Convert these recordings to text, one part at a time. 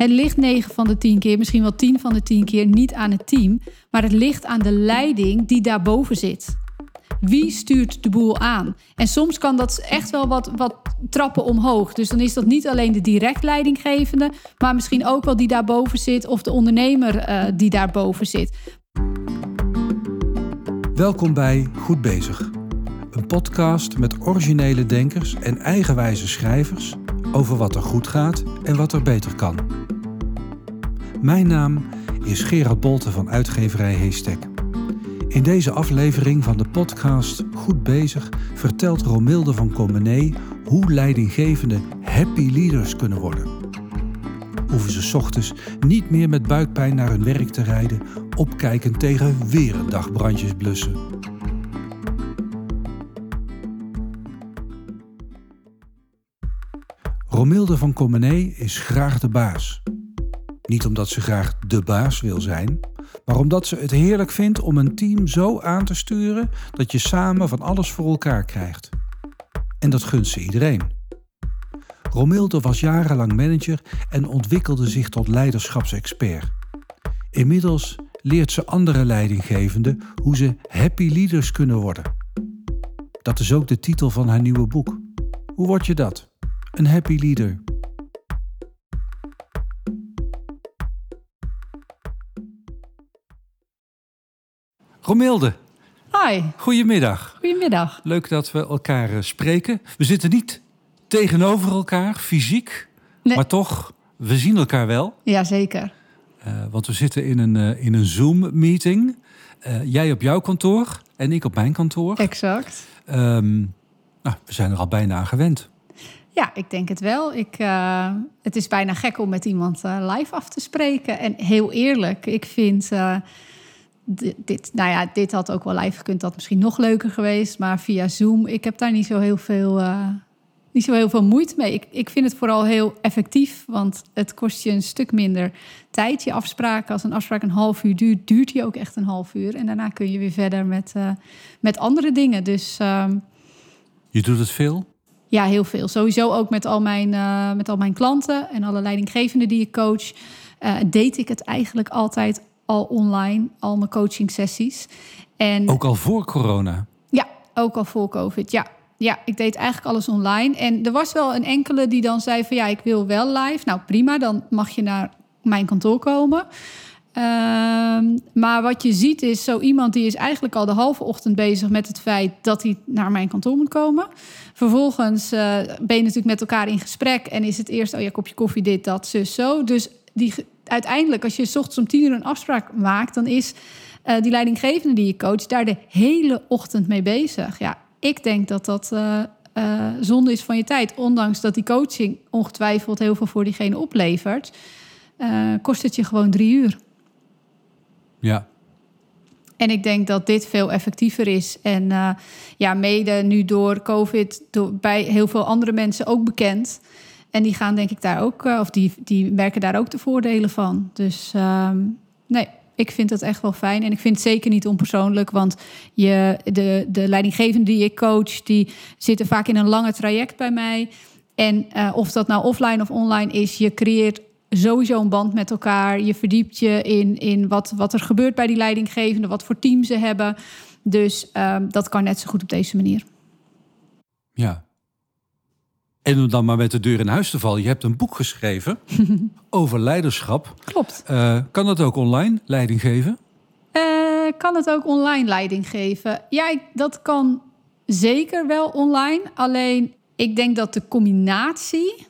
Het ligt 9 van de 10 keer, misschien wel 10 van de 10 keer niet aan het team, maar het ligt aan de leiding die daarboven zit. Wie stuurt de boel aan? En soms kan dat echt wel wat, wat trappen omhoog. Dus dan is dat niet alleen de direct leidinggevende, maar misschien ook wel die daarboven zit of de ondernemer uh, die daarboven zit. Welkom bij Goed Bezig. Een podcast met originele denkers en eigenwijze schrijvers over wat er goed gaat en wat er beter kan. Mijn naam is Gerard Bolte van uitgeverij Heestek. In deze aflevering van de podcast Goed Bezig vertelt Romilde van Comenee hoe leidinggevenden happy leaders kunnen worden. Hoeven ze ochtends niet meer met buikpijn naar hun werk te rijden, opkijken tegen weer een dag brandjes blussen. Romilde van Comenee is graag de baas. Niet omdat ze graag de baas wil zijn, maar omdat ze het heerlijk vindt om een team zo aan te sturen dat je samen van alles voor elkaar krijgt. En dat gunt ze iedereen. Romilde was jarenlang manager en ontwikkelde zich tot leiderschapsexpert. Inmiddels leert ze andere leidinggevenden hoe ze happy leaders kunnen worden. Dat is ook de titel van haar nieuwe boek. Hoe word je dat? Een happy leader. Romilde. Hi. Goedemiddag. Goedemiddag. Leuk dat we elkaar eh, spreken. We zitten niet tegenover elkaar, fysiek. Nee. Maar toch, we zien elkaar wel. Jazeker. Uh, want we zitten in een, uh, in een Zoom-meeting. Uh, jij op jouw kantoor en ik op mijn kantoor. Exact. Um, nou, we zijn er al bijna aan gewend. Ja, ik denk het wel. Ik, uh, het is bijna gek om met iemand uh, live af te spreken. En heel eerlijk, ik vind uh, dit, nou ja, dit had ook wel live gekund. Dat misschien nog leuker geweest. Maar via Zoom, ik heb daar niet zo heel veel, niet zo heel veel moeite mee. Ik, ik vind het vooral heel effectief, want het kost je een stuk minder tijd. Je afspraken, als een afspraak een half uur duurt, duurt die ook echt een half uur. En daarna kun je weer verder met, met andere dingen. Dus. Ehm, je doet het veel? Ja, heel veel. Sowieso ook met al mijn, uh, met al mijn klanten en alle leidinggevenden die ik coach. Uh, deed ik het eigenlijk altijd al online, al mijn coaching sessies. En, ook al voor corona? Ja, ook al voor COVID, ja. Ja, ik deed eigenlijk alles online. En er was wel een enkele die dan zei van ja, ik wil wel live. Nou prima, dan mag je naar mijn kantoor komen. Uh, maar wat je ziet is zo iemand die is eigenlijk al de halve ochtend bezig met het feit dat hij naar mijn kantoor moet komen. Vervolgens uh, ben je natuurlijk met elkaar in gesprek en is het eerst, oh ja, kopje koffie, dit, dat, zus, zo. Dus die, uiteindelijk, als je s ochtends om tien uur een afspraak maakt, dan is uh, die leidinggevende die je coacht daar de hele ochtend mee bezig. Ja, ik denk dat dat uh, zonde is van je tijd. Ondanks dat die coaching ongetwijfeld heel veel voor diegene oplevert, kost het je gewoon drie uur. Ja. En ik denk dat dit veel effectiever is. En uh, ja, mede nu door COVID door, bij heel veel andere mensen ook bekend. En die gaan denk ik daar ook, uh, of die, die merken daar ook de voordelen van. Dus uh, nee, ik vind dat echt wel fijn. En ik vind het zeker niet onpersoonlijk, want je, de, de leidinggevenden die ik coach, die zitten vaak in een lange traject bij mij. En uh, of dat nou offline of online is, je creëert sowieso een band met elkaar. Je verdiept je in, in wat, wat er gebeurt bij die leidinggevende, wat voor team ze hebben. Dus um, dat kan net zo goed op deze manier. Ja. En om dan maar met de deur in huis te vallen. Je hebt een boek geschreven over leiderschap. Klopt. Uh, kan dat ook online leiding geven? Uh, kan het ook online leiding geven? Ja, ik, dat kan zeker wel online. Alleen ik denk dat de combinatie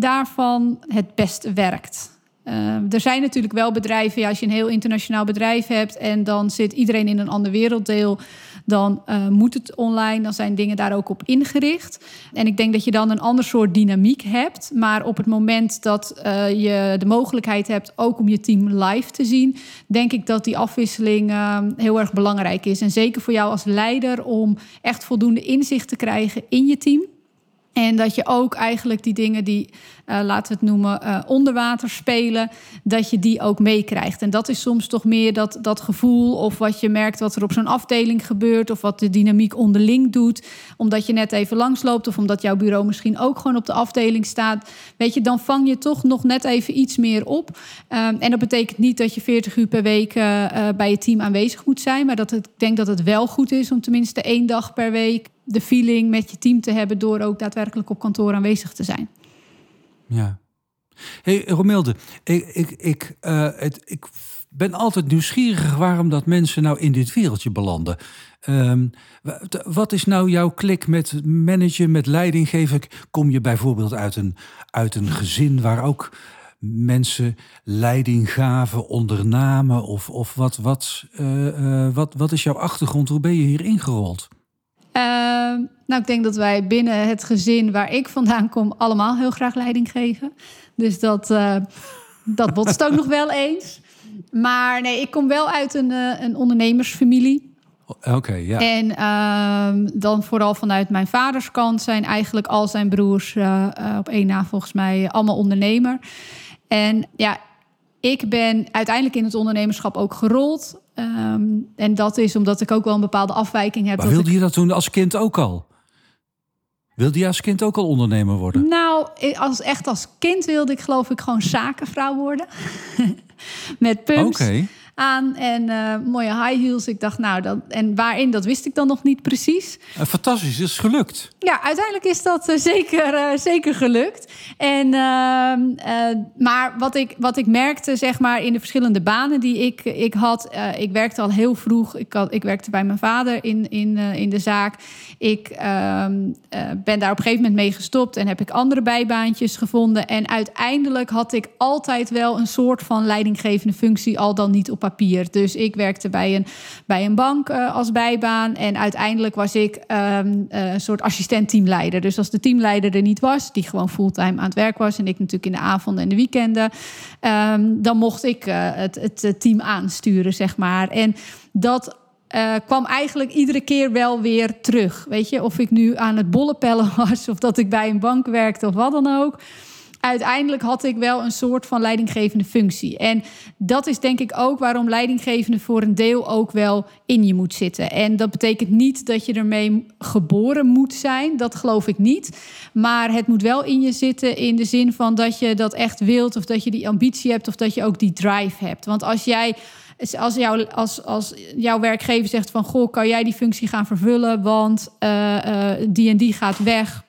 daarvan het beste werkt. Uh, er zijn natuurlijk wel bedrijven, als je een heel internationaal bedrijf hebt en dan zit iedereen in een ander werelddeel, dan uh, moet het online, dan zijn dingen daar ook op ingericht. En ik denk dat je dan een ander soort dynamiek hebt. Maar op het moment dat uh, je de mogelijkheid hebt ook om je team live te zien, denk ik dat die afwisseling heel erg belangrijk is. En zeker voor jou als leider om echt voldoende inzicht te krijgen in je team. En dat je ook eigenlijk die dingen die, uh, laten we het noemen, uh, onder water spelen, dat je die ook meekrijgt. En dat is soms toch meer dat, dat gevoel of wat je merkt wat er op zo'n afdeling gebeurt of wat de dynamiek onderling doet, omdat je net even langsloopt of omdat jouw bureau misschien ook gewoon op de afdeling staat. Weet je, dan vang je toch nog net even iets meer op. Um, en dat betekent niet dat je 40 uur per week uh, bij je team aanwezig moet zijn, maar dat ik denk dat het wel goed is om tenminste één dag per week de feeling met je team te hebben door ook daadwerkelijk op kantoor aanwezig te zijn. Ja. Hey Romilde, ik, ik, ik, uh, het, ik ben altijd nieuwsgierig waarom dat mensen nou in dit wereldje belanden. Um, wat is nou jouw klik met managen, met leiding geven? Kom je bijvoorbeeld uit een, uit een gezin waar ook mensen leiding gaven, ondernamen? Of, of wat, wat, uh, uh, wat, wat is jouw achtergrond? Hoe ben je hier ingerold? Uh, nou, ik denk dat wij binnen het gezin waar ik vandaan kom, allemaal heel graag leiding geven. Dus dat, uh, dat botst ook nog wel eens. Maar nee, ik kom wel uit een, uh, een ondernemersfamilie. Oké, okay, ja. En uh, dan vooral vanuit mijn vaders kant zijn eigenlijk al zijn broers uh, op één na volgens mij allemaal ondernemer. En ja, ik ben uiteindelijk in het ondernemerschap ook gerold. Um, en dat is omdat ik ook wel een bepaalde afwijking heb. Maar wilde ik... je dat toen als kind ook al? Wilde je als kind ook al ondernemer worden? Nou, als, echt als kind wilde ik geloof ik gewoon zakenvrouw worden. Met pumps. Okay aan en uh, mooie high heels. Ik dacht, nou, dat, en waarin, dat wist ik dan nog niet precies. Uh, fantastisch, is gelukt. Ja, uiteindelijk is dat uh, zeker, zeker gelukt. En, ehm, maar wat ik, wat ik merkte, zeg maar, in de verschillende banen die ik, ik had... ik werkte al heel vroeg. Ik, had, ik werkte bij mijn vader in, in, in de zaak. Ik ehm, ben daar op een gegeven moment mee gestopt... en heb ik andere bijbaantjes gevonden. En uiteindelijk had ik altijd wel een soort van leidinggevende functie... al dan niet op papier. Dus ik werkte bij een, bij een bank uh, als bijbaan. En uiteindelijk was ik um, een soort assistent-teamleider. Dus als de teamleider er niet was, die gewoon fulltime aan het werk was... en ik natuurlijk in de avonden en de weekenden... Um, dan mocht ik uh, het, het team aansturen, zeg maar. En dat kwam eigenlijk iedere keer wel weer terug. Weet je, of ik nu aan het bollenpellen was... of dat ik bij een bank werkte of wat dan ook uiteindelijk had ik wel een soort van leidinggevende functie. En dat is denk ik ook waarom leidinggevende voor een deel ook wel in je moet zitten. En dat betekent niet dat je ermee geboren moet zijn. Dat geloof ik niet. Maar het moet wel in je zitten in de zin van dat je dat echt wilt, of dat je die ambitie hebt, of dat je ook die drive hebt. Want als jij als, jou, als, als jouw werkgever zegt van... goh, kan jij die functie gaan vervullen... want uh, uh, die en die gaat weg...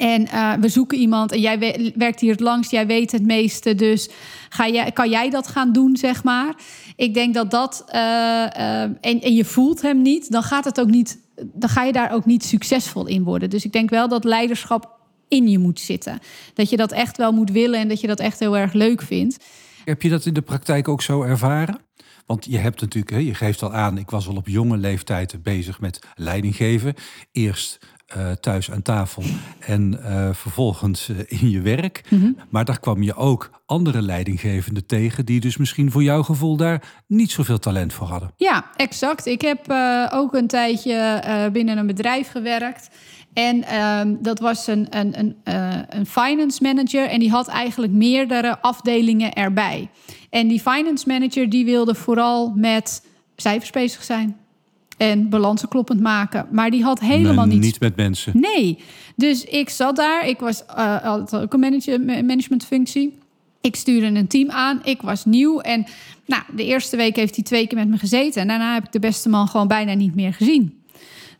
En uh, we zoeken iemand en jij werkt hier het langst, jij weet het meeste. Dus ga jij, kan jij dat gaan doen, zeg maar? Ik denk dat dat. Uh, uh, en, en je voelt hem niet, dan gaat het ook niet. Dan ga je daar ook niet succesvol in worden. Dus ik denk wel dat leiderschap in je moet zitten. Dat je dat echt wel moet willen en dat je dat echt heel erg leuk vindt. Heb je dat in de praktijk ook zo ervaren? Want je hebt natuurlijk, je geeft al aan, ik was al op jonge leeftijd bezig met leidinggeven. Eerst uh, thuis aan tafel en uh, vervolgens uh, in je werk. Mm -hmm. Maar daar kwam je ook andere leidinggevenden tegen... die dus misschien voor jouw gevoel daar niet zoveel talent voor hadden. Ja, exact. Ik heb ook een tijdje binnen een bedrijf gewerkt... En uh, dat was een, een, een, uh, een finance manager en die had eigenlijk meerdere afdelingen erbij. En die finance manager die wilde vooral met cijfers bezig zijn en balansen kloppend maken. Maar die had helemaal maar niet... Niet met mensen. Nee. Dus ik zat daar. Ik was uh, altijd ook een manage managementfunctie. Ik stuurde een team aan. Ik was nieuw. En nou, de eerste week heeft hij twee keer met me gezeten. En daarna heb ik de beste man gewoon bijna niet meer gezien.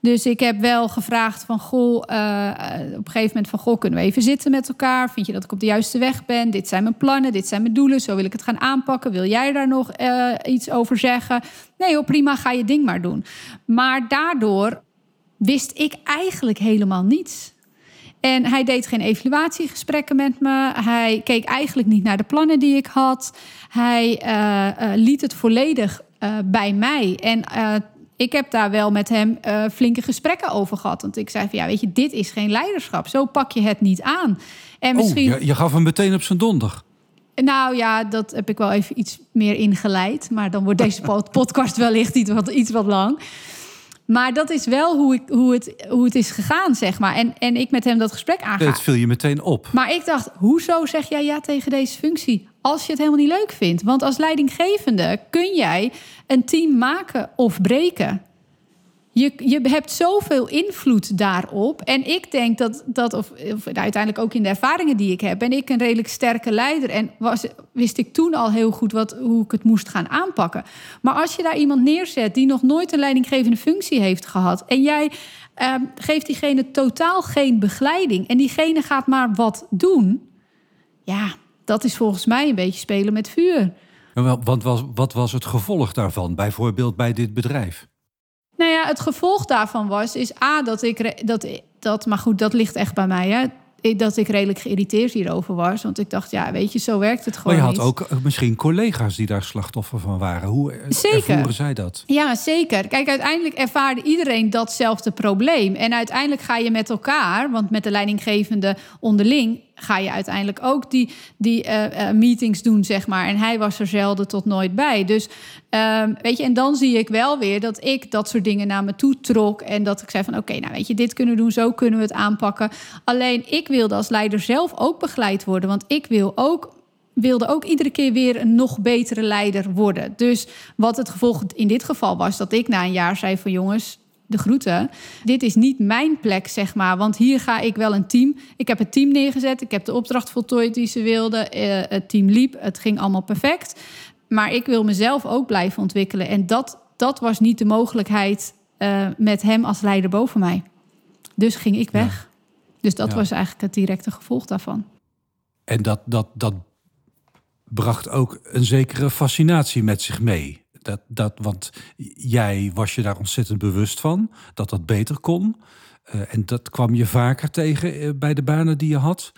Dus ik heb wel gevraagd van, goh, uh, op een gegeven moment van, goh, kunnen we even zitten met elkaar? Vind je dat ik op de juiste weg ben? Dit zijn mijn plannen, dit zijn mijn doelen, zo wil ik het gaan aanpakken. Wil jij daar nog uh, iets over zeggen? Nee hoor, prima, ga je ding maar doen. Maar daardoor wist ik eigenlijk helemaal niets. En hij deed geen evaluatiegesprekken met me. Hij keek eigenlijk niet naar de plannen die ik had. Hij liet het volledig bij mij. En ik heb daar wel met hem uh, flinke gesprekken over gehad. Want ik zei van ja, weet je, dit is geen leiderschap. Zo pak je het niet aan. En misschien... Oh, je, je gaf hem meteen op zijn donder. Nou ja, dat heb ik wel even iets meer ingeleid. Maar dan wordt deze podcast wellicht iets wat, iets wat lang. Maar dat is wel hoe, ik, hoe, het, hoe het is gegaan, zeg maar. En, en ik met hem dat gesprek aanga. Dat viel je meteen op. Maar ik dacht, hoezo zeg jij ja tegen deze functie? Als je het helemaal niet leuk vindt. Want als leidinggevende kun jij een team maken of breken. Je, je hebt zoveel invloed daarop. En ik denk dat, dat of, of, uiteindelijk ook in de ervaringen die ik heb, ben ik een redelijk sterke leider. En was, wist ik toen al heel goed wat, hoe ik het moest gaan aanpakken. Maar als je daar iemand neerzet die nog nooit een leidinggevende functie heeft gehad. En jij uh, geeft diegene totaal geen begeleiding. En diegene gaat maar wat doen. Ja, dat is volgens mij een beetje spelen met vuur. Want was, wat was het gevolg daarvan, bijvoorbeeld bij dit bedrijf? Nou ja, het gevolg daarvan was, is A, dat ik, dat, dat, maar goed, dat ligt echt bij mij, hè dat ik redelijk geïrriteerd hierover was. Want ik dacht, ja, weet je, zo werkt het gewoon. Maar je had ook eh, misschien collega's die daar slachtoffer van waren. Hoe eh, zeker. ervoeren zij dat? Ja, zeker. Kijk, uiteindelijk ervaarde iedereen datzelfde probleem. En uiteindelijk ga je met elkaar, want met de leidinggevende onderling ga je uiteindelijk ook die, die uh, uh, meetings doen, zeg maar. En hij was er zelden tot nooit bij. Dus um, weet je, en dan zie ik wel weer dat ik dat soort dingen naar me toe trok. En dat ik zei van oké, nou weet je, dit kunnen we doen, zo kunnen we het aanpakken. Alleen ik wilde als leider zelf ook begeleid worden. Want ik wil ook wilde ook iedere keer weer een nog betere leider worden. Dus wat het gevolg in dit geval was, dat ik na een jaar zei van jongens, de groeten. Dit is niet mijn plek, zeg maar. Want hier ga ik wel een team. Ik heb het team neergezet. Ik heb de opdracht voltooid die ze wilden. Uh, het team liep. Het ging allemaal perfect. Maar ik wil mezelf ook blijven ontwikkelen. En dat, dat was niet de mogelijkheid uh, met hem als leider boven mij. Dus ging ik weg. Ja. Dus dat ja. was eigenlijk het directe gevolg daarvan. En dat, dat, dat bracht ook een zekere fascinatie met zich mee. Dat, dat, want jij was je daar ontzettend bewust van dat dat beter kon. Uh, en dat kwam je vaker tegen uh, bij de banen die je had.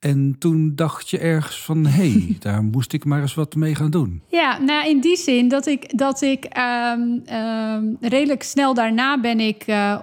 En toen dacht je ergens van, hé, hey, daar moest ik maar eens wat mee gaan doen. Ja, nou in die zin dat ik, dat ik um, um, redelijk snel daarna ben ik... Uh,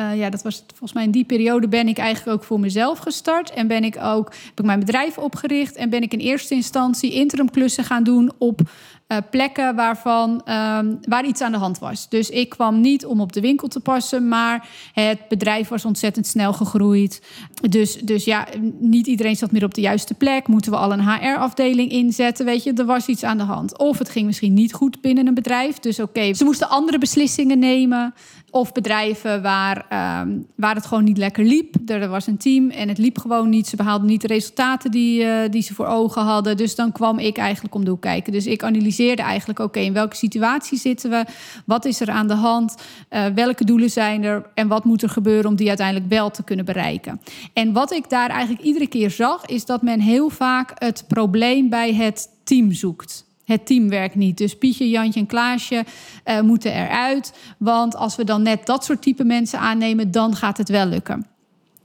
uh, ja, dat was volgens mij in die periode ben ik eigenlijk ook voor mezelf gestart. En ben ik ook, heb ik mijn bedrijf opgericht. En ben ik in eerste instantie interimklussen gaan doen op uh, plekken waarvan, um, waar iets aan de hand was. Dus ik kwam niet om op de winkel te passen, maar het bedrijf was ontzettend snel gegroeid. Dus, dus ja, niet iedereen zat meer op de juiste plek. Moeten we al een HR-afdeling inzetten? Weet je, er was iets aan de hand. Of het ging misschien niet goed binnen een bedrijf. Dus oké, ze moesten andere beslissingen nemen. Of bedrijven waar, um, waar het gewoon niet lekker liep. Er was een team en het liep gewoon niet. Ze behaalden niet de resultaten die, uh, die ze voor ogen hadden. Dus dan kwam ik eigenlijk om de kijken. Dus ik analyseerde eigenlijk, oké, in welke situatie zitten we? Wat is er aan de hand? Uh, welke doelen zijn er? En wat moet er gebeuren om die uiteindelijk wel te kunnen bereiken? En wat ik daar eigenlijk iedere keer zag, is dat men heel vaak het probleem bij het team zoekt. Het team werkt niet. Dus Pietje, Jantje en Klaasje uh, moeten eruit. Want als we dan net dat soort type mensen aannemen, dan gaat het wel lukken.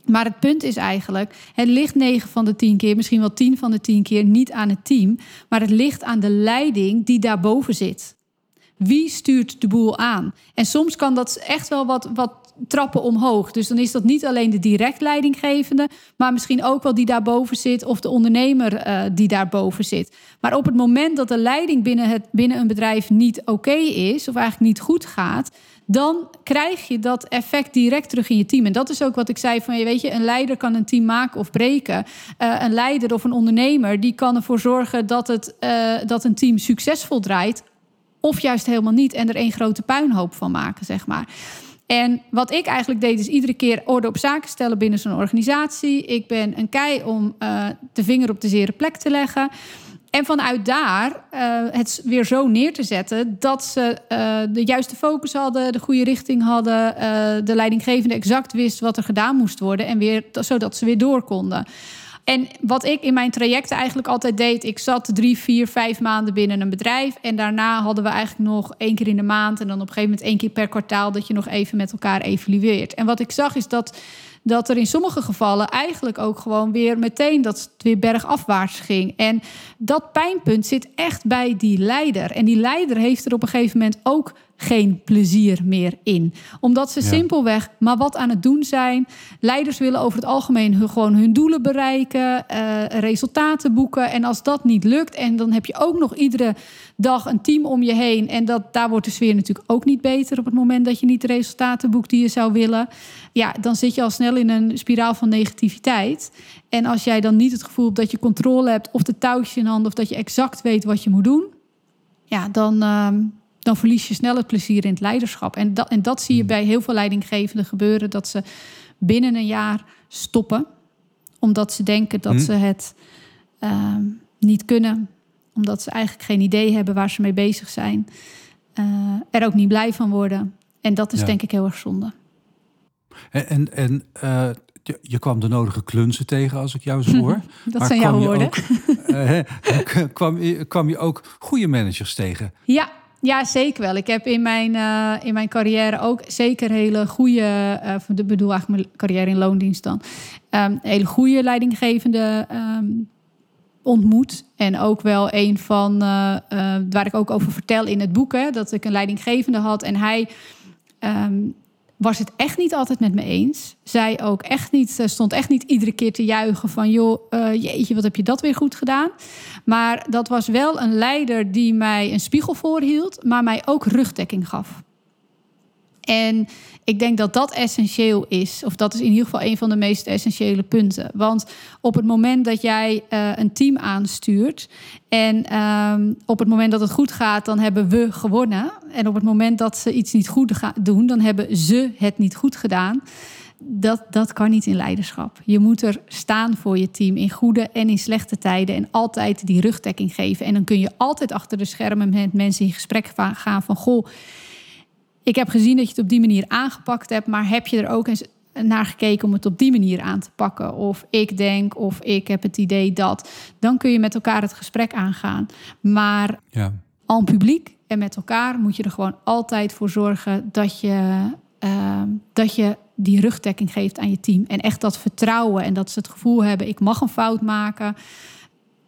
Maar het punt is eigenlijk, het ligt 9 van de 10 keer, misschien wel 10 van de 10 keer niet aan het team, maar het ligt aan de leiding die daarboven zit. Wie stuurt de boel aan? En soms kan dat echt wel wat, wat trappen omhoog. Dus dan is dat niet alleen de direct leidinggevende, maar misschien ook wel die daarboven zit of de ondernemer uh, die daarboven zit. Maar op het moment dat de leiding binnen, het, binnen een bedrijf niet oké is, of eigenlijk niet goed gaat, dan krijg je dat effect direct terug in je team. En dat is ook wat ik zei van, je weet je, een leider kan een team maken of breken. Uh, een leider of een ondernemer, die kan ervoor zorgen dat, het, uh, dat een team succesvol draait. Of juist helemaal niet en er één grote puinhoop van maken, zeg maar. En wat ik eigenlijk deed, is iedere keer orde op zaken stellen binnen zo'n organisatie. Ik ben een kei om uh, de vinger op de zere plek te leggen. En vanuit daar uh, het weer zo neer te zetten dat ze uh, de juiste focus hadden, de goede richting hadden, de leidinggevende exact wist wat er gedaan moest worden en weer zodat ze weer door konden. En wat ik in mijn trajecten eigenlijk altijd deed, ik zat drie, vier, vijf maanden binnen een bedrijf. En daarna hadden we eigenlijk nog één keer in de maand en dan op een gegeven moment één keer per kwartaal dat je nog even met elkaar evalueert. En wat ik zag is dat dat er in sommige gevallen eigenlijk ook gewoon weer meteen dat het weer bergafwaarts ging. En dat pijnpunt zit echt bij die leider. En die leider heeft er op een gegeven moment ook geen plezier meer in. Omdat ze simpelweg maar wat aan het doen zijn. Leiders willen over het algemeen hun, gewoon hun doelen bereiken, uh, resultaten boeken. En als dat niet lukt, en dan heb je ook nog iedere dag een team om je heen. En dat, daar wordt de sfeer natuurlijk ook niet beter op het moment dat je niet de resultaten boekt die je zou willen. Ja, dan zit je al snel in een spiraal van negativiteit. En als jij dan niet het gevoel hebt dat je controle hebt of de touwtjes in handen of dat je exact weet wat je moet doen, ja, dan, ehm, dan verlies je snel het plezier in het leiderschap. En dat, en dat zie je hmm. bij heel veel leidinggevenden gebeuren, dat ze binnen een jaar stoppen, omdat ze denken dat hmm. ze het ehm, niet kunnen, omdat ze eigenlijk geen idee hebben waar ze mee bezig zijn, uh, er ook niet blij van worden. En dat is denk ik heel erg zonde. En, en, en uh, je, je, kwam de nodige klunzen tegen, als ik jou zo hoor. dat maar zijn jouw woorden. Ook, uh, kwam, kwam je ook goede managers tegen? Ja, ja, zeker wel. Ik heb in mijn, uh, in mijn carrière ook zeker hele goede, uh, de bedoel eigenlijk mijn carrière in loondienst dan, um, hele goede leidinggevende um, ontmoet. En ook wel een van, uh, waar ik ook over vertel in het boek, hè, dat ik een leidinggevende had en hij um, was het echt niet altijd met me eens. Zij ook echt niet, stond echt niet iedere keer te juichen van joh, uh, jeetje, wat heb je dat weer goed gedaan. Maar dat was wel een leider die mij een spiegel voorhield, maar mij ook rugdekking gaf. En ik denk dat dat essentieel is. Of dat is in ieder geval een van de meest essentiële punten. Want op het moment dat jij uh, een team aanstuurt. En um, op het moment dat het goed gaat, dan hebben we gewonnen. En op het moment dat ze iets niet goed doen, dan hebben ze het niet goed gedaan. Dat, dat kan niet in leiderschap. Je moet er staan voor je team in goede en in slechte tijden. En altijd die rugdekking geven. En dan kun je altijd achter de schermen met mensen in gesprek gaan van goh ik heb gezien dat je het op die manier aangepakt hebt, maar heb je er ook eens naar gekeken om het op die manier aan te pakken? Of ik denk, of ik heb het idee dat. Dan kun je met elkaar het gesprek aangaan. Maar ja. al publiek en met elkaar moet je er gewoon altijd voor zorgen dat je, uh, dat je die rugdekking geeft aan je team. En echt dat vertrouwen en dat ze het gevoel hebben: ik mag een fout maken.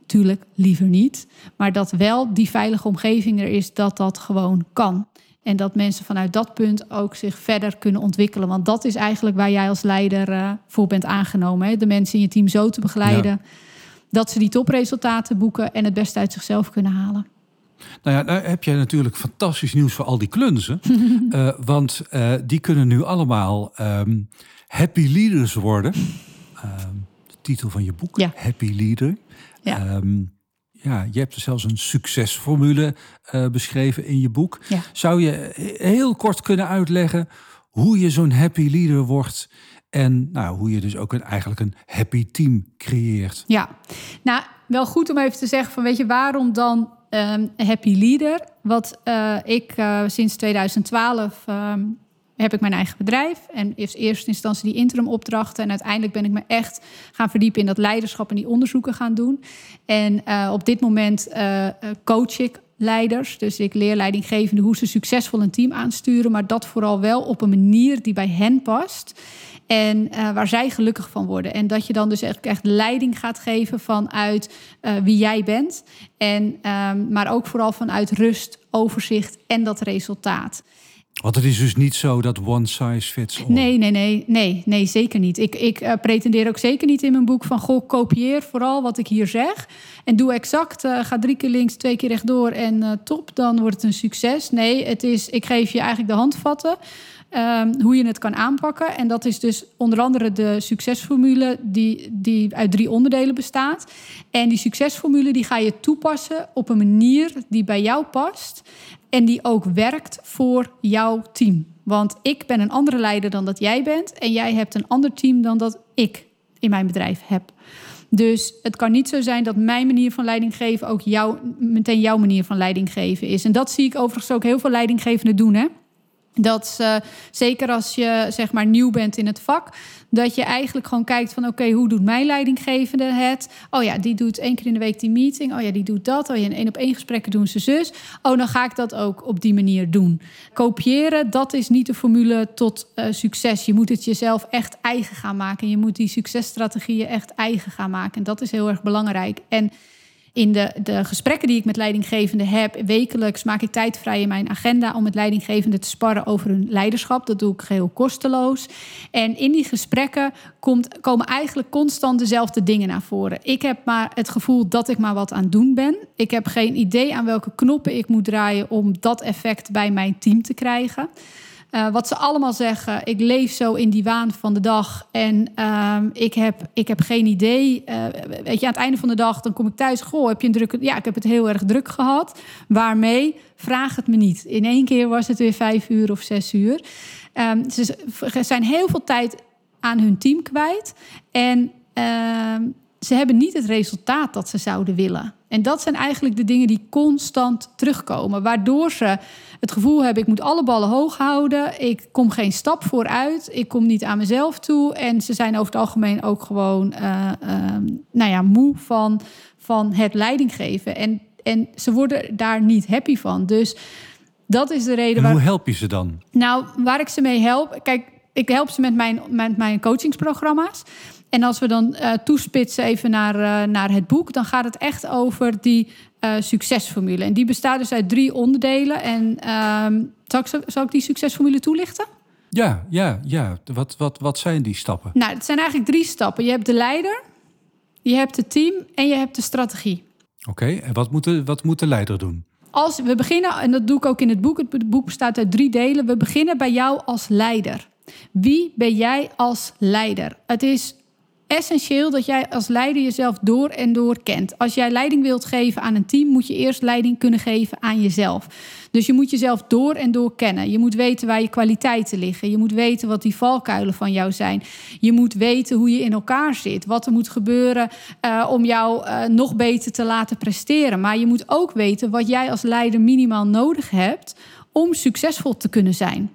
Tuurlijk, liever niet. Maar dat wel die veilige omgeving er is dat dat gewoon kan. En dat mensen vanuit dat punt ook zich verder kunnen ontwikkelen. Want dat is eigenlijk waar jij als leider uh, voor bent aangenomen. Hè? De mensen in je team zo te begeleiden dat ze die topresultaten boeken en het beste uit zichzelf kunnen halen. Nou ja, daar heb jij natuurlijk fantastisch nieuws voor al die klunzen. uh, want uh, die kunnen nu allemaal um, happy leaders worden. Ehm, de titel van je boek, ja. Happy Leader. Ja. Um, ja, je hebt zelfs een succesformule uh, beschreven in je boek. Zou je heel kort kunnen uitleggen hoe je zo'n happy leader wordt en nou, hoe je dus ook een, eigenlijk een happy team creëert? Ja, nou wel goed om even te zeggen van weet je waarom dan um, happy leader? Wat uh, ik uh, sinds 2012 um, heb ik mijn eigen bedrijf. En in eerste instantie die interim opdrachten. En uiteindelijk ben ik me echt gaan verdiepen in dat leiderschap en die onderzoeken gaan doen. En uh, op dit moment uh, coach ik leiders. Dus ik leer leidinggevenden hoe ze succesvol een team aansturen. Maar dat vooral wel op een manier die bij hen past. En waar zij gelukkig van worden. En dat je dan dus echt, echt leiding gaat geven vanuit wie jij bent. En, um, maar ook vooral vanuit rust, overzicht en dat resultaat. Want het is dus niet zo dat one size fits all. Nee, nee, nee, nee, nee zeker niet. Ik, ik uh, pretendeer ook zeker niet in mijn boek van... goh, kopieer vooral wat ik hier zeg. En doe exact, uh, ga drie keer links, twee keer rechtdoor en uh, top. Dan wordt het een succes. Nee, het is, ik geef je eigenlijk de handvatten... Um, hoe je het kan aanpakken. En dat is dus onder andere de succesformule die, die uit drie onderdelen bestaat. En die succesformule die ga je toepassen op een manier die bij jou past en die ook werkt voor jouw team. Want ik ben een andere leider dan dat jij bent en jij hebt een ander team dan dat ik in mijn bedrijf heb. Dus het kan niet zo zijn dat mijn manier van leiding geven ook jou, meteen jouw manier van leiding geven is. En dat zie ik overigens ook heel veel leidinggevenden doen. Hè? Dat uh, zeker als je zeg maar nieuw bent in het vak, dat je eigenlijk gewoon kijkt van oké, hoe doet mijn leidinggevende het? Oh ja, die doet één keer in de week die meeting. Oh ja, die doet dat. Oh ja, in één op één gesprekken doen ze zus. Oh, dan ga ik dat ook op die manier doen. Kopiëren, dat is niet de formule tot uh, succes. Je moet het jezelf echt eigen gaan maken. Je moet die successtrategieën echt eigen gaan maken. En dat is heel erg belangrijk. En in de, de gesprekken die ik met leidinggevenden heb, wekelijks maak ik tijd vrij in mijn agenda om met leidinggevenden te sparren over hun leiderschap. Dat doe ik geheel kosteloos. En in die gesprekken komt, komen eigenlijk constant dezelfde dingen naar voren. Ik heb maar het gevoel dat ik maar wat aan het doen ben. Ik heb geen idee aan welke knoppen ik moet draaien om dat effect bij mijn team te krijgen. Uh, wat ze allemaal zeggen, ik leef zo in die waan van de dag en uh, ik, heb, ik heb geen idee. Uh, weet je, aan het einde van de dag, dan kom ik thuis. Goh, heb je een drukke. Ja, ik heb het heel erg druk gehad. Waarmee? Vraag het me niet. In één keer was het weer vijf uur of zes uur. Um, ze zijn heel veel tijd aan hun team kwijt. En ehm, ze hebben niet het resultaat dat ze zouden willen. En dat zijn eigenlijk de dingen die constant terugkomen. Waardoor ze het gevoel hebben: ik moet alle ballen hoog houden. Ik kom geen stap vooruit. Ik kom niet aan mezelf toe. En ze zijn over het algemeen ook gewoon uh, nou ja, moe van, van het leidinggeven. En, en ze worden daar niet happy van. Dus dat is de reden. En hoe help je ze dan? Nou, waar ik ze mee help. Kijk, ik help ze met mijn, met mijn coachingsprogramma's. En als we dan uh, toespitsen even naar, uh, naar het boek, dan gaat het echt over die uh, succesformule. En die bestaat dus uit drie onderdelen. En ehm, zal, ik, zal ik die succesformule toelichten? Ja, ja, ja. Wat, wat, wat zijn die stappen? Nou, het zijn eigenlijk drie stappen. Je hebt de leider, je hebt het team en je hebt de strategie. Oké, en wat moet, de, wat moet de leider doen? Als we beginnen, en dat doe ik ook in het boek. Het boek bestaat uit drie delen. We beginnen bij jou als leider. Wie ben jij als leider? Het is essentieel dat jij als leider jezelf door en door kent. Als jij leiding wilt geven aan een team, moet je eerst leiding kunnen geven aan jezelf. Dus je moet jezelf door en door kennen. Je moet weten waar je kwaliteiten liggen. Je moet weten wat die valkuilen van jou zijn. Je moet weten hoe je in elkaar zit. Wat er moet gebeuren uh, om jou uh, nog beter te laten presteren. Maar je moet ook weten wat jij als leider minimaal nodig hebt om succesvol te kunnen zijn.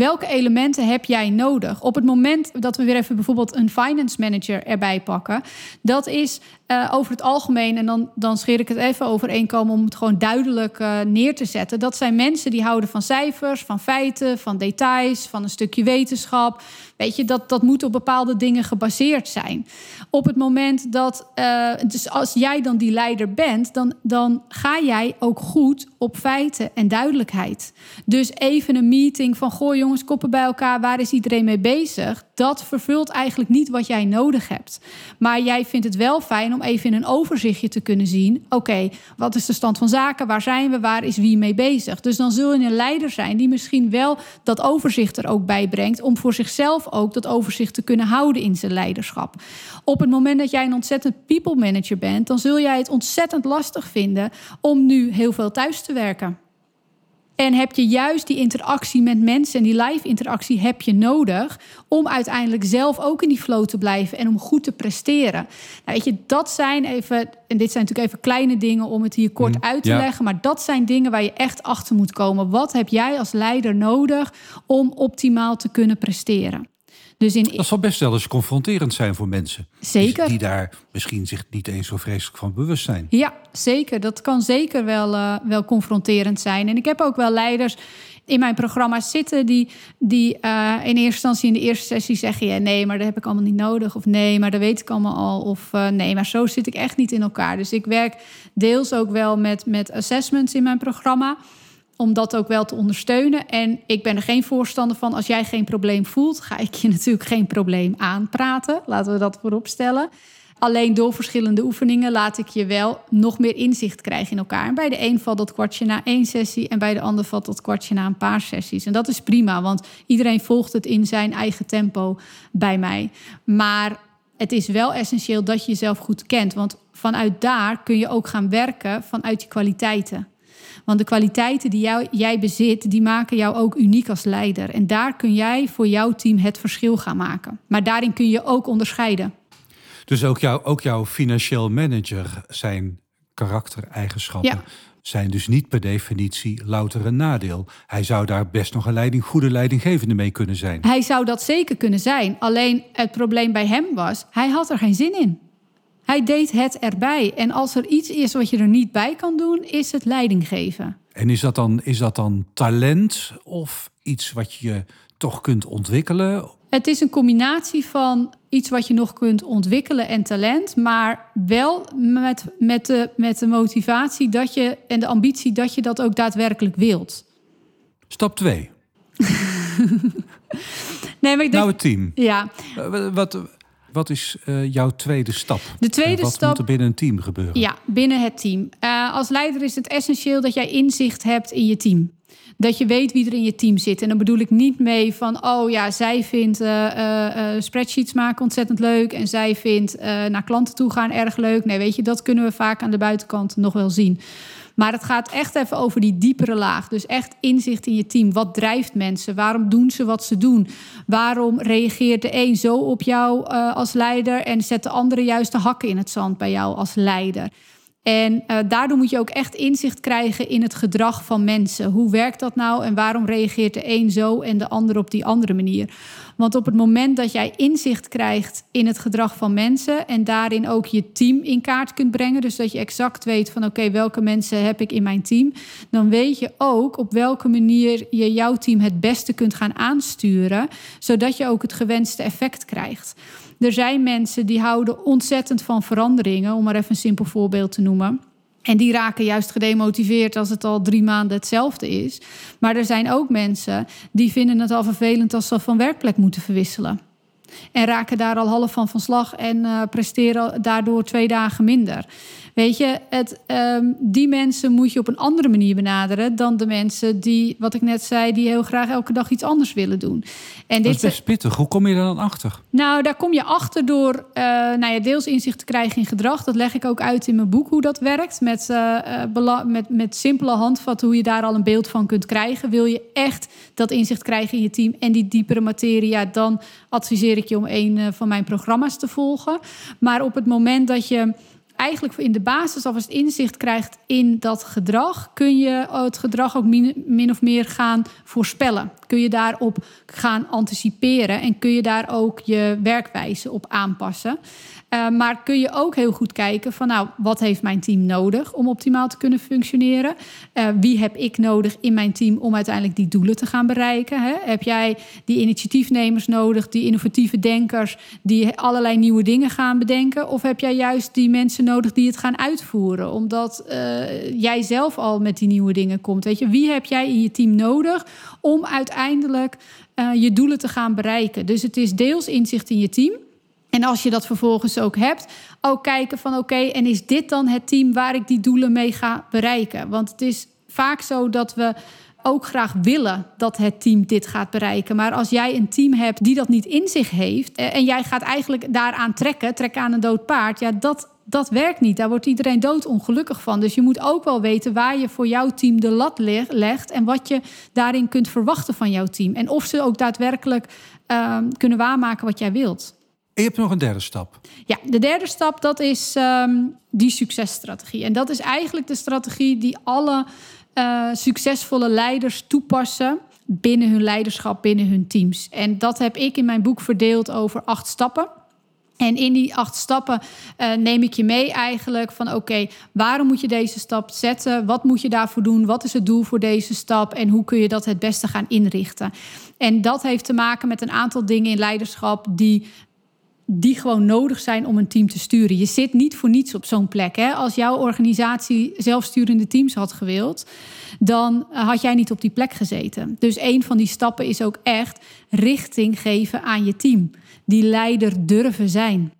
Welke elementen heb jij nodig? Op het moment dat we weer even bijvoorbeeld een finance manager erbij pakken, dat is uh, over het algemeen, en dan, dan scheer ik het even overeenkomen om het gewoon duidelijk uh, neer te zetten. Dat zijn mensen die houden van cijfers, van feiten, van details, van een stukje wetenschap. Weet je, dat, dat moet op bepaalde dingen gebaseerd zijn. Op het moment dat, uh, dus als jij dan die leider bent, dan, dan ga jij ook goed op feiten en duidelijkheid. Dus even een meeting van, goh jongens, koppen bij elkaar, waar is iedereen mee bezig? Dat vervult eigenlijk niet wat jij nodig hebt. Maar jij vindt het wel fijn om om even in een overzichtje te kunnen zien: oké, wat is de stand van zaken? Waar zijn we? Waar is wie mee bezig? Dus dan zul je een leider zijn die misschien wel dat overzicht er ook bij brengt, om voor zichzelf ook dat overzicht te kunnen houden in zijn leiderschap. Op het moment dat jij een ontzettend people manager bent, dan zul jij het ontzettend lastig vinden om nu heel veel thuis te werken. En heb je juist die interactie met mensen en die live interactie heb je nodig om uiteindelijk zelf ook in die flow te blijven en om goed te presteren. Nou, weet je, dat zijn even, en dit zijn natuurlijk even kleine dingen om het hier kort mm, uit te leggen, maar dat zijn dingen waar je echt achter moet komen. Wat heb jij als leider nodig om optimaal te kunnen presteren? Dus in... Dat zal best wel eens confronterend zijn voor mensen. Zeker. Die, die daar misschien zich niet eens zo vreselijk van bewust zijn. Ja, zeker. Dat kan zeker wel, uh, wel confronterend zijn. En ik heb ook wel leiders in mijn programma's zitten die, die uh, in eerste instantie in de eerste sessie zeggen: ja, nee, maar dat heb ik allemaal niet nodig. Of nee, maar dat weet ik allemaal al. Of uh, nee, maar zo zit ik echt niet in elkaar. Dus ik werk deels ook wel met, met assessments in mijn programma om dat ook wel te ondersteunen. En ik ben er geen voorstander van. Als jij geen probleem voelt, ga ik je natuurlijk geen probleem aanpraten. Laten we dat voorop stellen. Alleen door verschillende oefeningen laat ik je wel nog meer inzicht krijgen in elkaar. En bij de een valt dat kwartje na één sessie en bij de ander valt dat kwartje na een paar sessies. En dat is prima, want iedereen volgt het in zijn eigen tempo bij mij. Maar het is wel essentieel dat je jezelf goed kent, want vanuit daar kun je ook gaan werken vanuit je kwaliteiten. Want de kwaliteiten die jou, jij bezit, die maken jou ook uniek als leider. En daar kun jij voor jouw team het verschil gaan maken. Maar daarin kun je ook onderscheiden. Dus ook, jou, ook jouw financieel manager zijn karaktereigenschappen. Ja. Zijn dus niet per definitie louter een nadeel. Hij zou daar best nog een leiding, goede leidinggevende mee kunnen zijn. Hij zou dat zeker kunnen zijn. Alleen het probleem bij hem was, hij had er geen zin in. Hij deed het erbij. En als er iets is wat je er niet bij kan doen, is het leiding geven. En is dat dan, is dat dan talent of iets wat je toch kunt ontwikkelen? Het is een combinatie van iets wat je nog kunt ontwikkelen en talent, maar wel met, met, de, met de motivatie dat je en de ambitie dat je dat ook daadwerkelijk wilt. Stap 2. nee, maar ik denk, Nou, het team. ja, Eh, Wat, wat is eh, jouw tweede stap? de tweede wat stap moet er binnen een team gebeuren? Ja, binnen het team. Eh, als leider is het essentieel dat jij inzicht hebt in je team. Dat je weet wie er in je team zit. En dan bedoel ik niet mee van, oh ja, zij vindt eh, spreadsheets maken ontzettend leuk. En zij vindt naar klanten toe gaan erg leuk. Nee, weet je, dat kunnen we vaak aan de buitenkant nog wel zien. Maar het gaat echt even over die diepere laag. Dus echt inzicht in je team. Wat drijft mensen? Waarom doen ze wat ze doen? Waarom reageert de een zo op jou eh, als leider en zet de andere juist de hakken in het zand bij jou als leider? En eh, daardoor moet je ook echt inzicht krijgen in het gedrag van mensen. Hoe werkt dat nou en waarom reageert de een zo en de ander op die andere manier? Want op het moment dat jij inzicht krijgt in het gedrag van mensen en daarin ook je team in kaart kunt brengen, dus dat je exact weet van oké, welke mensen heb ik in mijn team, dan weet je ook op welke manier je jouw team het beste kunt gaan aansturen, zodat je ook het gewenste effect krijgt. Er zijn mensen die houden ontzettend van veranderingen, om maar even een simpel voorbeeld te noemen. En die raken juist gedemotiveerd als het al drie maanden hetzelfde is. Maar er zijn ook mensen die vinden het al vervelend als ze van werkplek moeten verwisselen. En raken daar al half van van slag en eh, presteren daardoor twee dagen minder. Weet je, het, ehm, die mensen moet je op een andere manier benaderen dan de mensen die, wat ik net zei, die heel graag elke dag iets anders willen doen. En Dat is best pittig. Hoe kom je daar dan achter? nou, daar kom je achter door eh, nou ja, deels inzicht te krijgen in gedrag. Dat leg ik ook uit in mijn boek hoe dat werkt. Met, eh, eh, met, met simpele handvatten hoe je daar al een beeld van kunt krijgen. Wil je echt dat inzicht krijgen in je team en die diepere materie, ja, dan adviseer ik je om een van mijn programma's te volgen. Maar op het moment dat je eigenlijk in de basis alvast inzicht krijgt in dat gedrag, kun je het gedrag ook min, min of meer gaan voorspellen. Kun je daarop gaan anticiperen en kun je daar ook je werkwijze op aanpassen. Uh, maar kun je ook heel goed kijken van nou, wat heeft mijn team nodig om optimaal te kunnen functioneren? Uh, wie heb ik nodig in mijn team om uiteindelijk die doelen te gaan bereiken? Hè? Heb jij die initiatiefnemers nodig, die innovatieve denkers, die allerlei nieuwe dingen gaan bedenken? Of heb jij juist die mensen nodig die het gaan uitvoeren, omdat uh, jij zelf al met die nieuwe dingen komt? Weet je, wie heb jij in je team nodig om uiteindelijk je doelen te gaan bereiken? Dus het is deels inzicht in je team. En als je dat vervolgens ook hebt, ook kijken van oké, en is dit dan het team waar ik die doelen mee ga bereiken? Want het is vaak zo dat we ook graag willen dat het team dit gaat bereiken. Maar als jij een team hebt die dat niet in zich heeft en jij gaat eigenlijk daaraan trekken, trekken aan een dood paard, ja, dat, dat werkt niet. Daar wordt iedereen doodongelukkig van. Dus je moet ook wel weten waar je voor jouw team de lat legt en wat je daarin kunt verwachten van jouw team. En of ze ook daadwerkelijk uh, kunnen waarmaken wat jij wilt. Je hebt nog een derde stap. Ja, de derde stap dat is um, die successtrategie. En dat is eigenlijk de strategie die alle uh, succesvolle leiders toepassen binnen hun leiderschap, binnen hun teams. En dat heb ik in mijn boek verdeeld over acht stappen. En in die acht stappen uh, neem ik je mee eigenlijk van oké, waarom moet je deze stap zetten? Wat moet je daarvoor doen? Wat is het doel voor deze stap? En hoe kun je dat het beste gaan inrichten? En dat heeft te maken met een aantal dingen in leiderschap die die gewoon nodig zijn om een team te sturen. Je zit niet voor niets op zo'n plek. Hè? Als jouw organisatie zelfsturende teams had gewild, dan had jij niet op die plek gezeten. Dus een van die stappen is ook echt richting geven aan je team. Die leider durven zijn.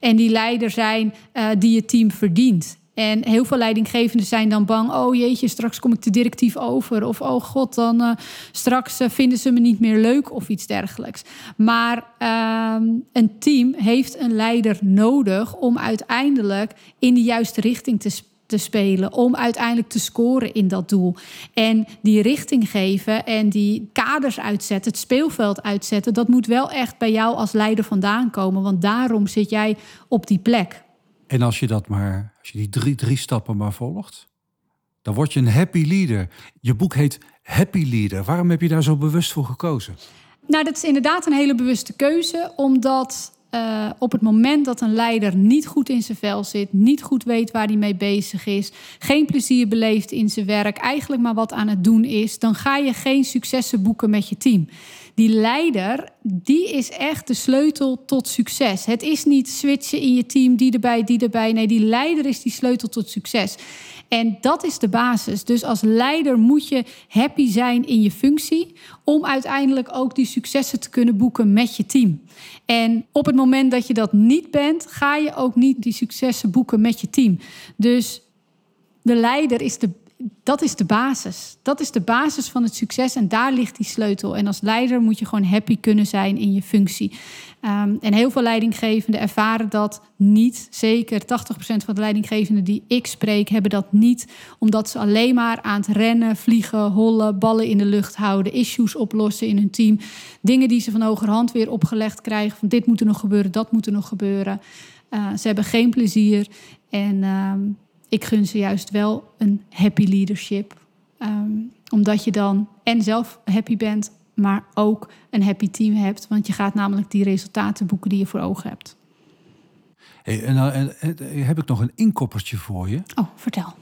En die leider zijn uh, die je team verdient. En heel veel leidinggevenden zijn dan bang. Oh jeetje, straks kom ik te directief over. Of oh god, dan uh, straks uh, vinden ze me niet meer leuk of iets dergelijks. Maar uh, een team heeft een leider nodig om uiteindelijk in de juiste richting te, te spelen. Om uiteindelijk te scoren in dat doel. En die richting geven en die kaders uitzetten, het speelveld uitzetten. Dat moet wel echt bij jou als leider vandaan komen. Want daarom zit jij op die plek. En als je dat maar, als je die drie, drie stappen maar volgt, dan word je een happy leader. Je boek heet Happy Leader. Waarom heb je daar zo bewust voor gekozen? Nou, dat is inderdaad een hele bewuste keuze, omdat uh, op het moment dat een leider niet goed in zijn vel zit, niet goed weet waar hij mee bezig is, geen plezier beleeft in zijn werk, eigenlijk maar wat aan het doen is, dan ga je geen successen boeken met je team. Die leider die is echt de sleutel tot succes. Het is niet switchen in je team, die erbij, die erbij. Nee, die leider is die sleutel tot succes. En dat is de basis. Dus als leider moet je happy zijn in je functie om uiteindelijk ook die successen te kunnen boeken met je team. En op het moment dat je dat niet bent, ga je ook niet die successen boeken met je team. Dus de leider is de dat is de basis. Dat is de basis van het succes en daar ligt die sleutel. En als leider moet je gewoon happy kunnen zijn in je functie. Um, en heel veel leidinggevenden ervaren dat niet. Zeker 80% van de leidinggevenden die ik spreek hebben dat niet. Omdat ze alleen maar aan het rennen, vliegen, hollen, ballen in de lucht houden, issues oplossen in hun team. Dingen die ze van hogerhand weer opgelegd krijgen. Van dit moet er nog gebeuren, dat moet er nog gebeuren. Uh, ze hebben geen plezier. En um, ik gun ze juist wel een happy leadership. Um, omdat je dan en zelf happy bent, maar ook een happy team hebt. Want je gaat namelijk die resultaten boeken die je voor ogen hebt. Hey, en, en, en, heb ik nog een inkoppertje voor je. Oh, vertel.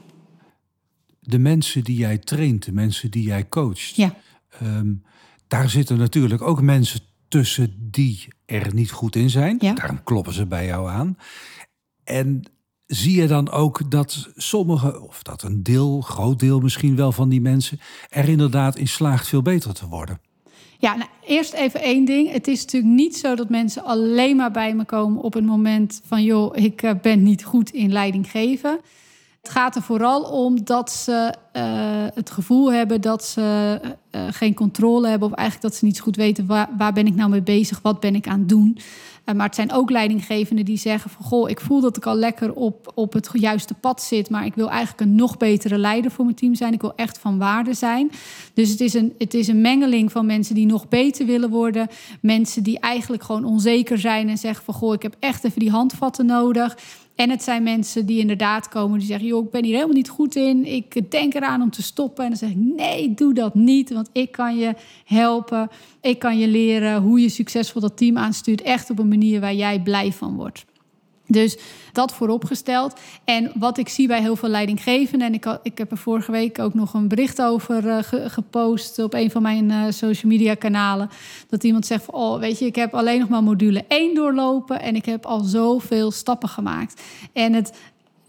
De mensen die jij traint, de mensen die jij coacht. Ja. Um, daar zitten natuurlijk ook mensen tussen die er niet goed in zijn. Ja. Daarom kloppen ze bij jou aan. En zie je dan ook dat sommige, of dat een deel, groot deel misschien wel van die mensen, er inderdaad in slaagt veel beter te worden? Ja, nou, eerst even één ding. Het is natuurlijk niet zo dat mensen alleen maar bij me komen op het moment van, joh, ik eh, ben niet goed in leiding geven. Het gaat er vooral om dat ze uh, het gevoel hebben dat ze uh, geen controle hebben. Of eigenlijk dat ze niet goed weten waar, waar ben ik nou mee bezig, wat ben ik aan het doen. Uh, maar het zijn ook leidinggevenden die zeggen van goh, ik voel dat ik al lekker op, op het juiste pad zit. Maar ik wil eigenlijk een nog betere leider voor mijn team zijn. Ik wil echt van waarde zijn. Dus het is een, het is een mengeling van mensen die nog beter willen worden. Mensen die eigenlijk gewoon onzeker zijn en zeggen van goh, ik heb echt even die handvatten nodig. En het zijn mensen die inderdaad komen die zeggen: joh, ik ben hier helemaal niet goed in. Ik denk eraan om te stoppen. En dan zeg ik: nee, doe dat niet. Want ik kan je helpen. Ik kan je leren hoe je succesvol dat team aanstuurt. Echt op een manier waar jij blij van wordt. Dus dat vooropgesteld. En wat ik zie bij heel veel leidinggevenden... en ik, ik heb er vorige week ook nog een bericht over uh, gepost... op een van mijn uh, social media kanalen. Dat iemand zegt van, oh, weet je, ik heb alleen nog maar module 1 doorlopen... en ik heb al zoveel stappen gemaakt. En het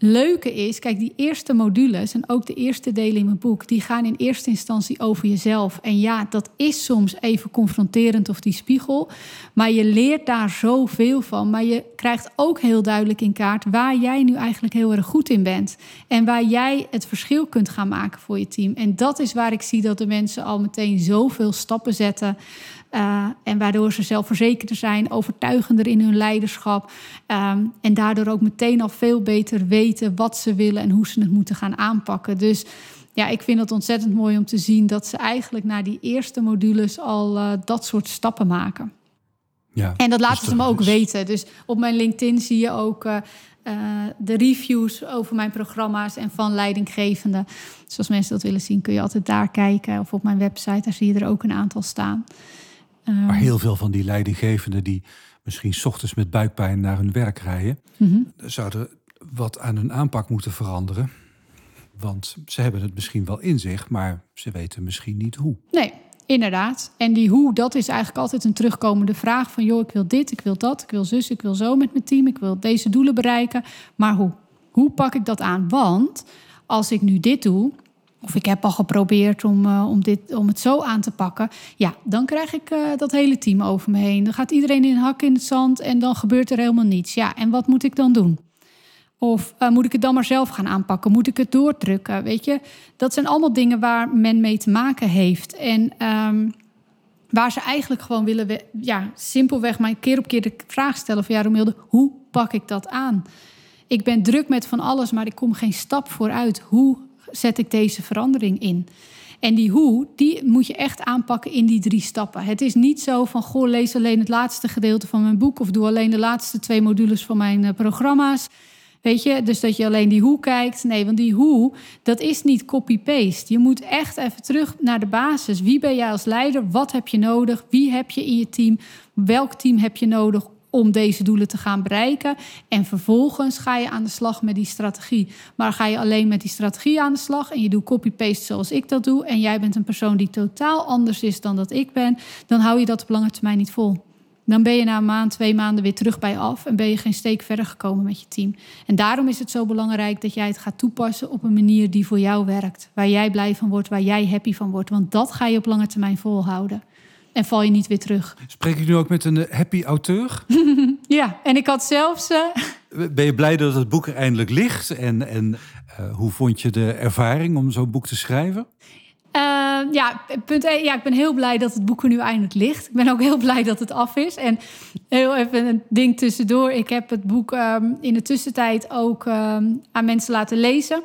leuke is, kijk, die eerste modules en ook de eerste delen in mijn boek, die gaan in eerste instantie over jezelf. En ja, dat is soms even confronterend of die spiegel, maar je leert daar zoveel van. Maar je krijgt ook heel duidelijk in kaart waar jij nu eigenlijk heel erg goed in bent en waar jij het verschil kunt gaan maken voor je team. En dat is waar ik zie dat de mensen al meteen zoveel stappen zetten. Uh, en waardoor ze zelfverzekerder zijn, overtuigender in hun leiderschap. Um, en daardoor ook meteen al veel beter weten wat ze willen en hoe ze het moeten gaan aanpakken. Dus ja, ik vind het ontzettend mooi om te zien dat ze eigenlijk na die eerste modules al uh, dat soort stappen maken. Ja, en dat laten ze me ook weten. Dus op mijn LinkedIn zie je ook uh, uh, de reviews over mijn programma's en van leidinggevenden. Dus als mensen dat willen zien, kun je altijd daar kijken. Of op mijn website, daar zie je er ook een aantal staan. Um, maar heel veel van die leidinggevenden die misschien s ochtends met buikpijn naar hun werk rijden, mm -hmm. zouden wat aan hun aanpak moeten veranderen. Want ze hebben het misschien wel in zich, maar ze weten misschien niet hoe. Nee, inderdaad. En die hoe, dat is eigenlijk altijd een terugkomende vraag van... joh, ik wil dit, ik wil dat, ik wil zus, ik wil zo met mijn team... ik wil deze doelen bereiken, maar hoe? Hoe pak ik dat aan? Want als ik nu dit doe, of ik heb al geprobeerd om, uh, om, dit, om het zo aan te pakken. Ja, dan krijg ik uh, dat hele team over me heen. Dan gaat iedereen in hak in het zand en dan gebeurt er helemaal niets. Ja, en wat moet ik dan doen? Of uh, moet ik het dan maar zelf gaan aanpakken? Moet ik het doordrukken? Weet je, dat zijn allemaal dingen waar men mee te maken heeft. En um, waar ze eigenlijk gewoon willen, ja, simpelweg maar keer op keer de vraag stellen van ja, Romilde, hoe pak ik dat aan? Ik ben druk met van alles, maar ik kom geen stap vooruit. Hoe zet ik deze verandering in? En die hoe, die moet je echt aanpakken in die drie stappen. Het is niet zo van, goh, lees alleen het laatste gedeelte van mijn boek... of doe alleen de laatste twee modules van mijn uh, programma's. Weet je, dus dat je alleen die hoe kijkt. Nee, want die hoe, dat is niet copy-paste. Je moet echt even terug naar de basis. Wie ben jij als leider? Wat heb je nodig? Wie heb je in je team? Welk team heb je nodig om deze doelen te gaan bereiken. En vervolgens ga je aan de slag met die strategie. Maar ga je alleen met die strategie aan de slag en je doet copy-paste zoals ik dat doe. En jij bent een persoon die totaal anders is dan dat ik ben. Dan hou je dat op lange termijn niet vol. Dan ben je na een maand, twee maanden weer terug bij af en ben je geen steek verder gekomen met je team. En daarom is het zo belangrijk dat jij het gaat toepassen op een manier die voor jou werkt. Waar jij blij van wordt, waar jij happy van wordt. Want dat ga je op lange termijn volhouden. En val je niet weer terug. Spreek ik nu ook met een eh, happy auteur? ja, en ik had zelfs. Uh... Ben je blij dat het boek er eindelijk ligt? En, en uh, hoe vond je de ervaring om zo'n boek te schrijven? Uh, ja, punt 1. Ja, ik ben heel blij dat het boek er nu eindelijk ligt. Ik ben ook heel blij dat het af is. En heel even een ding tussendoor. Ik heb het boek um, in de tussentijd ook um, aan mensen laten lezen.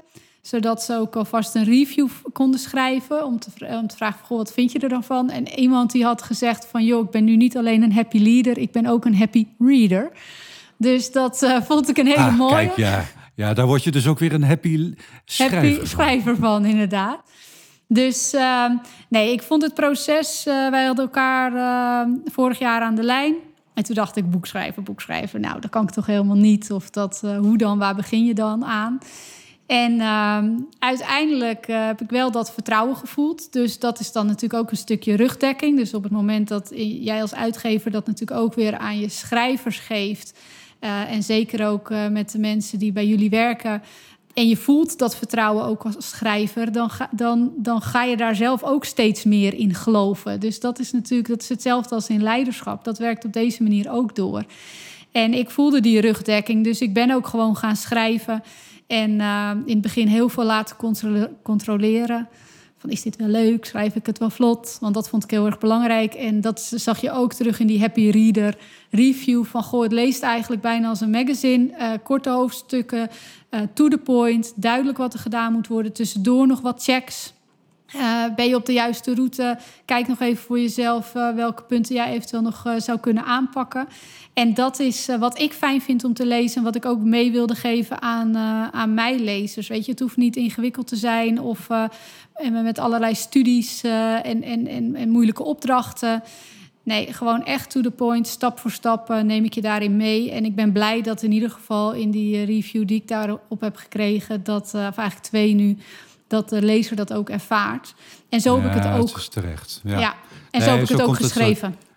Zodat ze ook alvast een review konden schrijven. Om te, om te vragen, goh, wat vind je er dan van? En iemand die had gezegd van... joh, ik ben nu niet alleen een happy leader. Ik ben ook een happy reader. Dus dat uh, vond ik een hele ah, mooie. Kijk, ja. ja, daar word je dus ook weer een happy schrijver Happy schrijver van, inderdaad. Dus uh, nee, ik vond het proces. Uh, wij hadden elkaar uh, vorig jaar aan de lijn. En toen dacht ik, boek schrijven, boek schrijven. Nou, dat kan ik toch helemaal niet. Of dat, eh, hoe dan, waar begin je dan aan? En ehm, uiteindelijk heb ik wel dat vertrouwen gevoeld. Dus dat is dan natuurlijk ook een stukje rugdekking. Dus op het moment dat jij als uitgever dat natuurlijk ook weer aan je schrijvers geeft. en zeker ook met de mensen die bij jullie werken en je voelt dat vertrouwen ook als schrijver, dan ga, dan, dan ga je daar zelf ook steeds meer in geloven. Dus dat is natuurlijk dat is hetzelfde als in leiderschap. Dat werkt op deze manier ook door. En ik voelde die rugdekking, dus ik ben ook gewoon gaan schrijven. En uh, in het begin heel veel laten controleren. Van is dit wel leuk? Schrijf ik het wel vlot? Want dat vond ik heel erg belangrijk. En dat zag je ook terug in die Happy Reader review. Van goh, het leest eigenlijk bijna als een magazine. Uh, korte hoofdstukken, uh, to the point. Duidelijk wat er gedaan moet worden. Tussendoor nog wat checks. Uh, ben je op de juiste route? Kijk nog even voor jezelf welke punten jij eventueel nog zou kunnen aanpakken. En dat is wat ik fijn vind om te lezen en wat ik ook mee wilde geven aan, aan mijn lezers. Weet je, het hoeft niet ingewikkeld te zijn of met allerlei studies en, en, en, en, moeilijke opdrachten. Nee, gewoon echt to the point, stap voor stap neem ik je daarin mee. En ik ben blij dat in ieder geval in die review die ik daarop heb gekregen, dat, of eigenlijk twee nu dat de lezer dat ook ervaart. En zo ja, heb ik het ook. Het is terecht. Ja, ja. en nee, zo heb ik het ook geschreven. Het,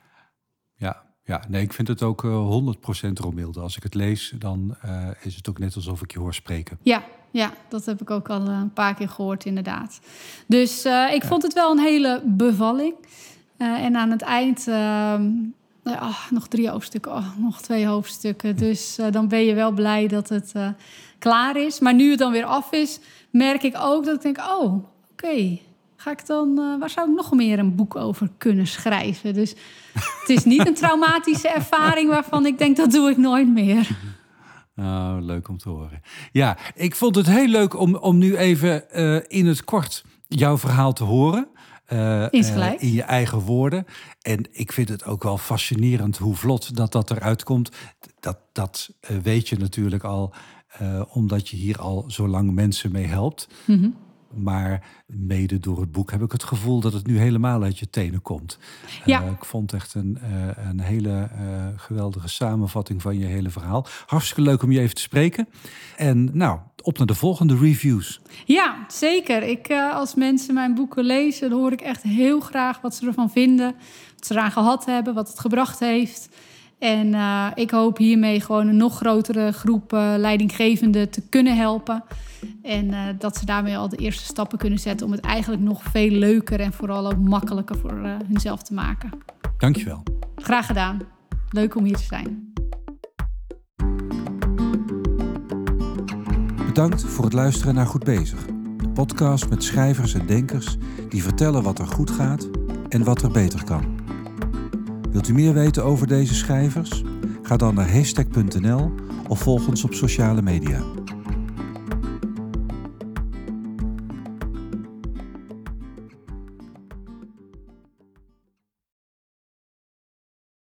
ja, nee, ik vind het ook uh, 100% Romilde. Als ik het lees, dan uh, is het ook net alsof ik je hoor spreken. Ja, ja, dat heb ik ook al een paar keer gehoord, inderdaad. Dus uh, ik ja. vond het wel een hele bevalling. en aan het eind. Oh, nog drie hoofdstukken, oh, nog twee hoofdstukken. Dus dan ben je wel blij dat het klaar is. Maar nu het dan weer af is, merk ik ook dat ik denk: oh, oké. Okay. Ga ik dan, uh, waar zou ik nog meer een boek over kunnen schrijven? Dus het is niet een traumatische ervaring waarvan ik denk dat doe ik nooit meer. Nou, leuk om te horen. Ja, ik vond het heel leuk om, om nu even uh, in het kort jouw verhaal te horen. Uh, in je eigen woorden. En ik vind het ook wel fascinerend hoe vlot dat dat eruit komt. Dat, dat weet je natuurlijk al omdat je hier al zo lang mensen mee helpt. Mm -hmm. Maar mede door het boek heb ik het gevoel dat het nu helemaal uit je tenen komt. Ja. Uh, ik vond echt een, uh, een hele geweldige samenvatting van je hele verhaal. Hartstikke leuk om je even te spreken. En nou, op naar de volgende reviews. Ja, zeker. Ik, als mensen mijn boeken lezen, dan hoor ik echt heel graag wat ze ervan vinden. Wat ze eraan gehad hebben, wat het gebracht heeft. En ik hoop hiermee gewoon een nog grotere groep leidinggevenden te kunnen helpen. En uh, dat ze daarmee al de eerste stappen kunnen zetten om het eigenlijk nog veel leuker en vooral ook makkelijker voor hunzelf te maken. Dankjewel. Graag gedaan. Leuk om hier te zijn. Bedankt voor het luisteren naar Goed Bezig. De podcast met schrijvers en denkers die vertellen wat er goed gaat en wat er beter kan. Wilt u meer weten over deze schrijvers? Ga dan naar hashtag.nl of volg ons op sociale media.